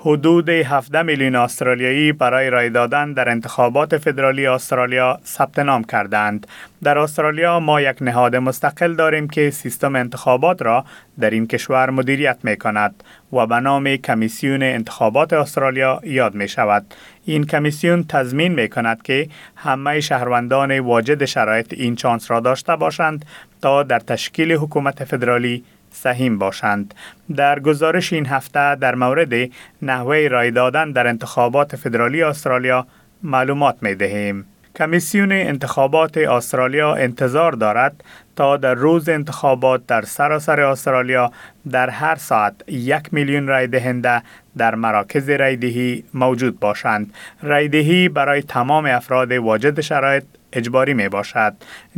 حدود 17 میلیون استرالیایی برای رای دادن در انتخابات فدرالی استرالیا ثبت نام کردند. در استرالیا ما یک نهاد مستقل داریم که سیستم انتخابات را در این کشور مدیریت می کند و به نام کمیسیون انتخابات استرالیا یاد می شود. این کمیسیون تضمین می کند که همه شهروندان واجد شرایط این چانس را داشته باشند تا در تشکیل حکومت فدرالی سهیم باشند. در گزارش این هفته در مورد نحوه رای دادن در انتخابات فدرالی استرالیا معلومات می دهیم. کمیسیون انتخابات استرالیا انتظار دارد تا در روز انتخابات در سراسر استرالیا در هر ساعت یک میلیون رای دهنده در مراکز رایدهی موجود باشند. رایدهی برای تمام افراد واجد شرایط اجباری می باشد.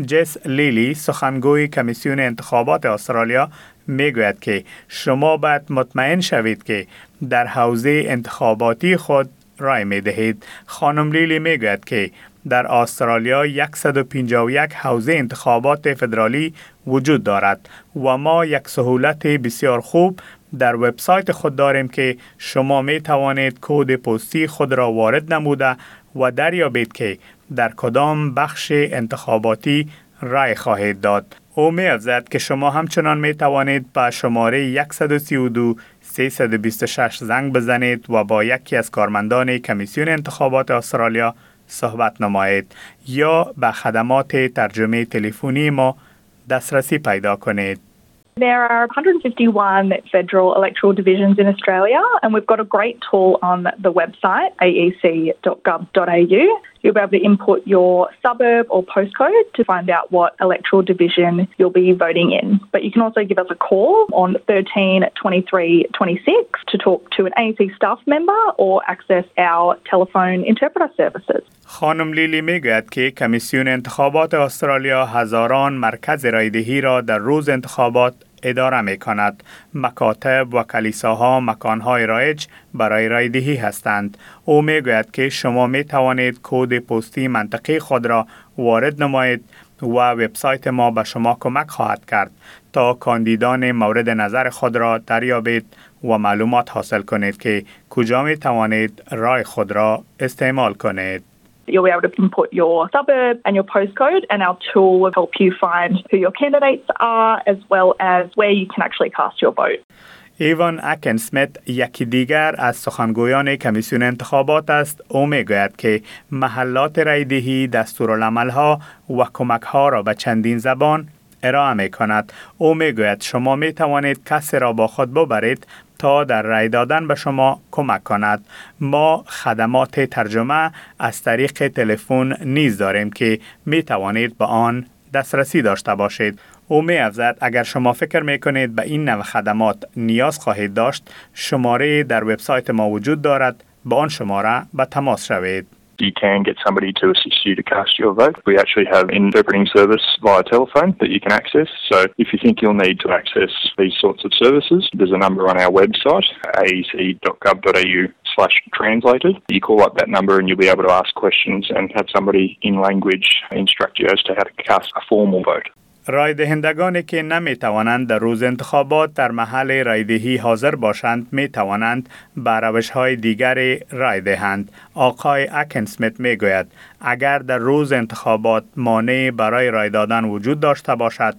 جس لیلی سخنگوی کمیسیون انتخابات استرالیا می گوید که شما باید مطمئن شوید که در حوزه انتخاباتی خود رای می دهید. خانم لیلی می گوید که در استرالیا 151 حوزه انتخابات فدرالی وجود دارد و ما یک سهولت بسیار خوب در وبسایت خود داریم که شما می توانید کود پستی خود را وارد نموده و دریابید که در کدام بخش انتخاباتی رای خواهید داد. او می که شما همچنان می توانید به شماره 132 326 زنگ بزنید و با یکی از کارمندان کمیسیون انتخابات استرالیا صحبت نمایید یا به خدمات ترجمه تلفنی ما دسترسی پیدا کنید. There are 151 federal electoral divisions in Australia, and we've got a great tool on the website, aec.gov.au. You'll be able to input your suburb or postcode to find out what electoral division you'll be voting in. But you can also give us a call on 13 23 26 to talk to an AEC staff member or access our telephone interpreter services. خانم لیلی میگوید که کمیسیون انتخابات استرالیا هزاران مرکز رایدهی را در روز انتخابات اداره می کند. مکاتب و کلیساها مکانهای رایج برای رایدهی هستند. او می گوید که شما می توانید کود پستی منطقه خود را وارد نمایید و وبسایت ما به شما کمک خواهد کرد تا کاندیدان مورد نظر خود را دریابید و معلومات حاصل کنید که کجا می توانید رای خود را استعمال کنید. You'll be able to input your suburb and your postcode, and our tool will help you find who your candidates are as well as where you can actually cast your vote. ایوان اکن سمیت یکی دیگر از سخنگویان کمیسیون انتخابات است او میگوید که محلات رایدهی دستورالعملها و کمکها را به چندین زبان ارائه می کند. او می گوید شما می توانید کسی را با خود ببرید تا در رای دادن به شما کمک کند. ما خدمات ترجمه از طریق تلفن نیز داریم که می توانید به آن دسترسی داشته باشید. او می افزد اگر شما فکر می کنید به این نوع خدمات نیاز خواهید داشت شماره در وبسایت ما وجود دارد به آن شماره به تماس شوید. You can get somebody to assist you to cast your vote. We actually have interpreting service via telephone that you can access. So if you think you'll need to access these sorts of services, there's a number on our website, aec.gov.au slash translated. You call up that number and you'll be able to ask questions and have somebody in language instruct you as to how to cast a formal vote. رای دهندگانی که نمی توانند در روز انتخابات در محل رایدهی حاضر باشند می توانند به روش های دیگری رای دهند. آقای اکن سمیت می گوید اگر در روز انتخابات مانع برای رای دادن وجود داشته باشد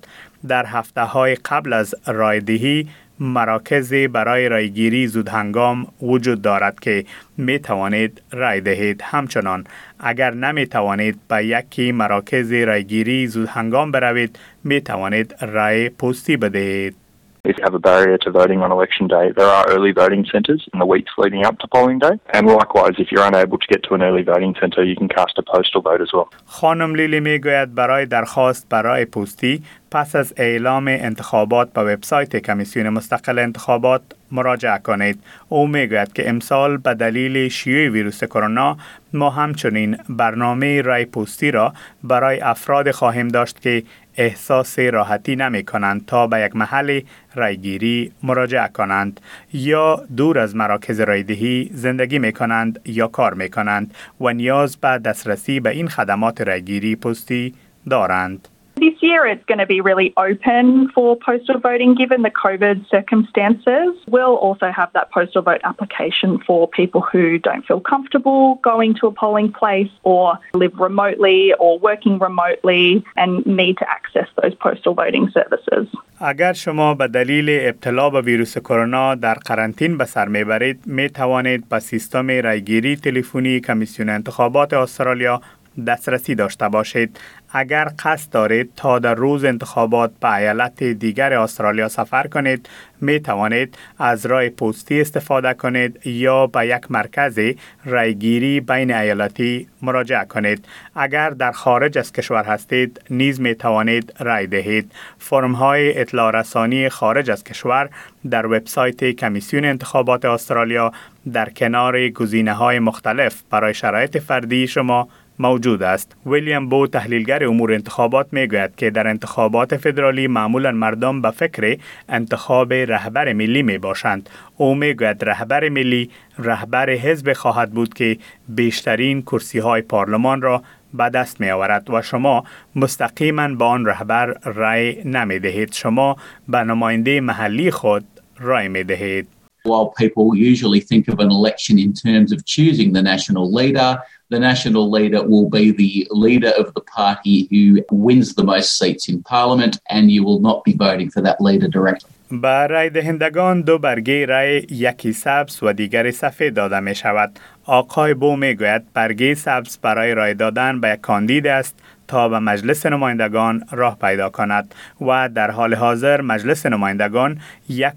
در هفته های قبل از رایدهی مراکزی برای رایگیری زود هنگام وجود دارد که می توانید رای دهید. همچنان اگر نمی توانید به یکی مراکز رایگیری زود هنگام بروید می توانید رای پستی بدهید. If you have a barrier to voting on election day, there are early voting centres in the weeks leading up to polling day. And likewise, if you're unable to get to an early voting centre, you can cast a postal vote as well. خانم لیلی می‌گوید برای درخواست برای پستی پس از اعلام انتخابات به وبسایت کمیسیون مستقل انتخابات مراجعه کنید. او می‌گوید که امسال به دلیل شیوع ویروس کرونا ما همچنین برنامه رای پستی را برای افراد خواهیم داشت که احساس راحتی نمی کنند تا به یک محل رایگیری مراجعه کنند یا دور از مراکز رایدهی زندگی می کنند یا کار می کنند و نیاز به دسترسی به این خدمات رایگیری پستی دارند. This year it's going to be really open for postal voting given the COVID circumstances. We'll also have that postal vote application for people who don't feel comfortable going to a polling place or live remotely or working remotely and need to access those postal voting services. اگر شما به دلیل ابتلا به ویروس کرونا در قرنطین به سر میبرید می توانید به سیستم رایگیری تلفنی کمیسیون انتخابات استرالیا دسترسی داشته باشید. اگر قصد دارید تا در روز انتخابات به ایالت دیگر استرالیا سفر کنید می توانید از رای پستی استفاده کنید یا به یک مرکز رایگیری بین ایالتی مراجعه کنید. اگر در خارج از کشور هستید نیز می توانید رای دهید. فرم های اطلاع رسانی خارج از کشور در وبسایت کمیسیون انتخابات استرالیا در کنار گزینه های مختلف برای شرایط فردی شما موجود است. ویلیام بو تحلیلگر امور انتخابات می‌گوید که در انتخابات فدرالی معمولا مردم به فکر انتخاب رهبر ملی می باشند. او می‌گوید رهبر ملی رهبر حزب خواهد بود که بیشترین کرسی های پارلمان را به دست می آورد و شما مستقیما به آن رهبر رای نمی دهید. شما به نماینده محلی خود رای می دهید. While people usually think of an election in terms of choosing the national leader, the national leader will be the leader of the party who wins the most seats in parliament and you will not be voting for that leader directly. به رای دهندگان دو برگه رای یکی سبز و دیگری سفید داده می شود. آقای بو می گوید برگه سبز برای رای دادن به کاندید است تا به مجلس نمایندگان راه پیدا کند و در حال حاضر مجلس نمایندگان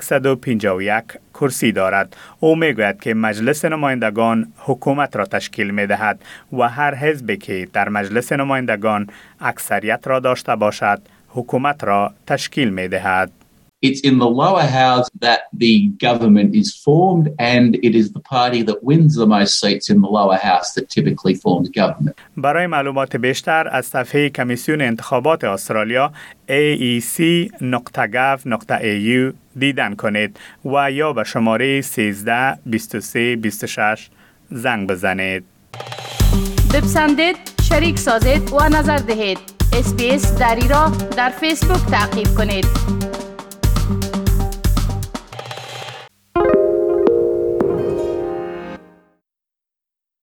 151 کرسی دارد. او می‌گوید که مجلس نمایندگان حکومت را تشکیل می دهد و هر حزبی که در مجلس نمایندگان اکثریت را داشته باشد حکومت را تشکیل می دهد It's in the lower house that the government is formed, and it is the party that wins the most seats in the lower house that typically forms government. برای معلومات بیشتر از صفحه کمیسیون انتخابات استرالیا aec.gov.au دیدن کنید و یا به شماره 13 23 26 زنگ بزنید. بپسندید، شریک سازید و نظر دهید. اسپیس دری را در فیسبوک تعقیب کنید.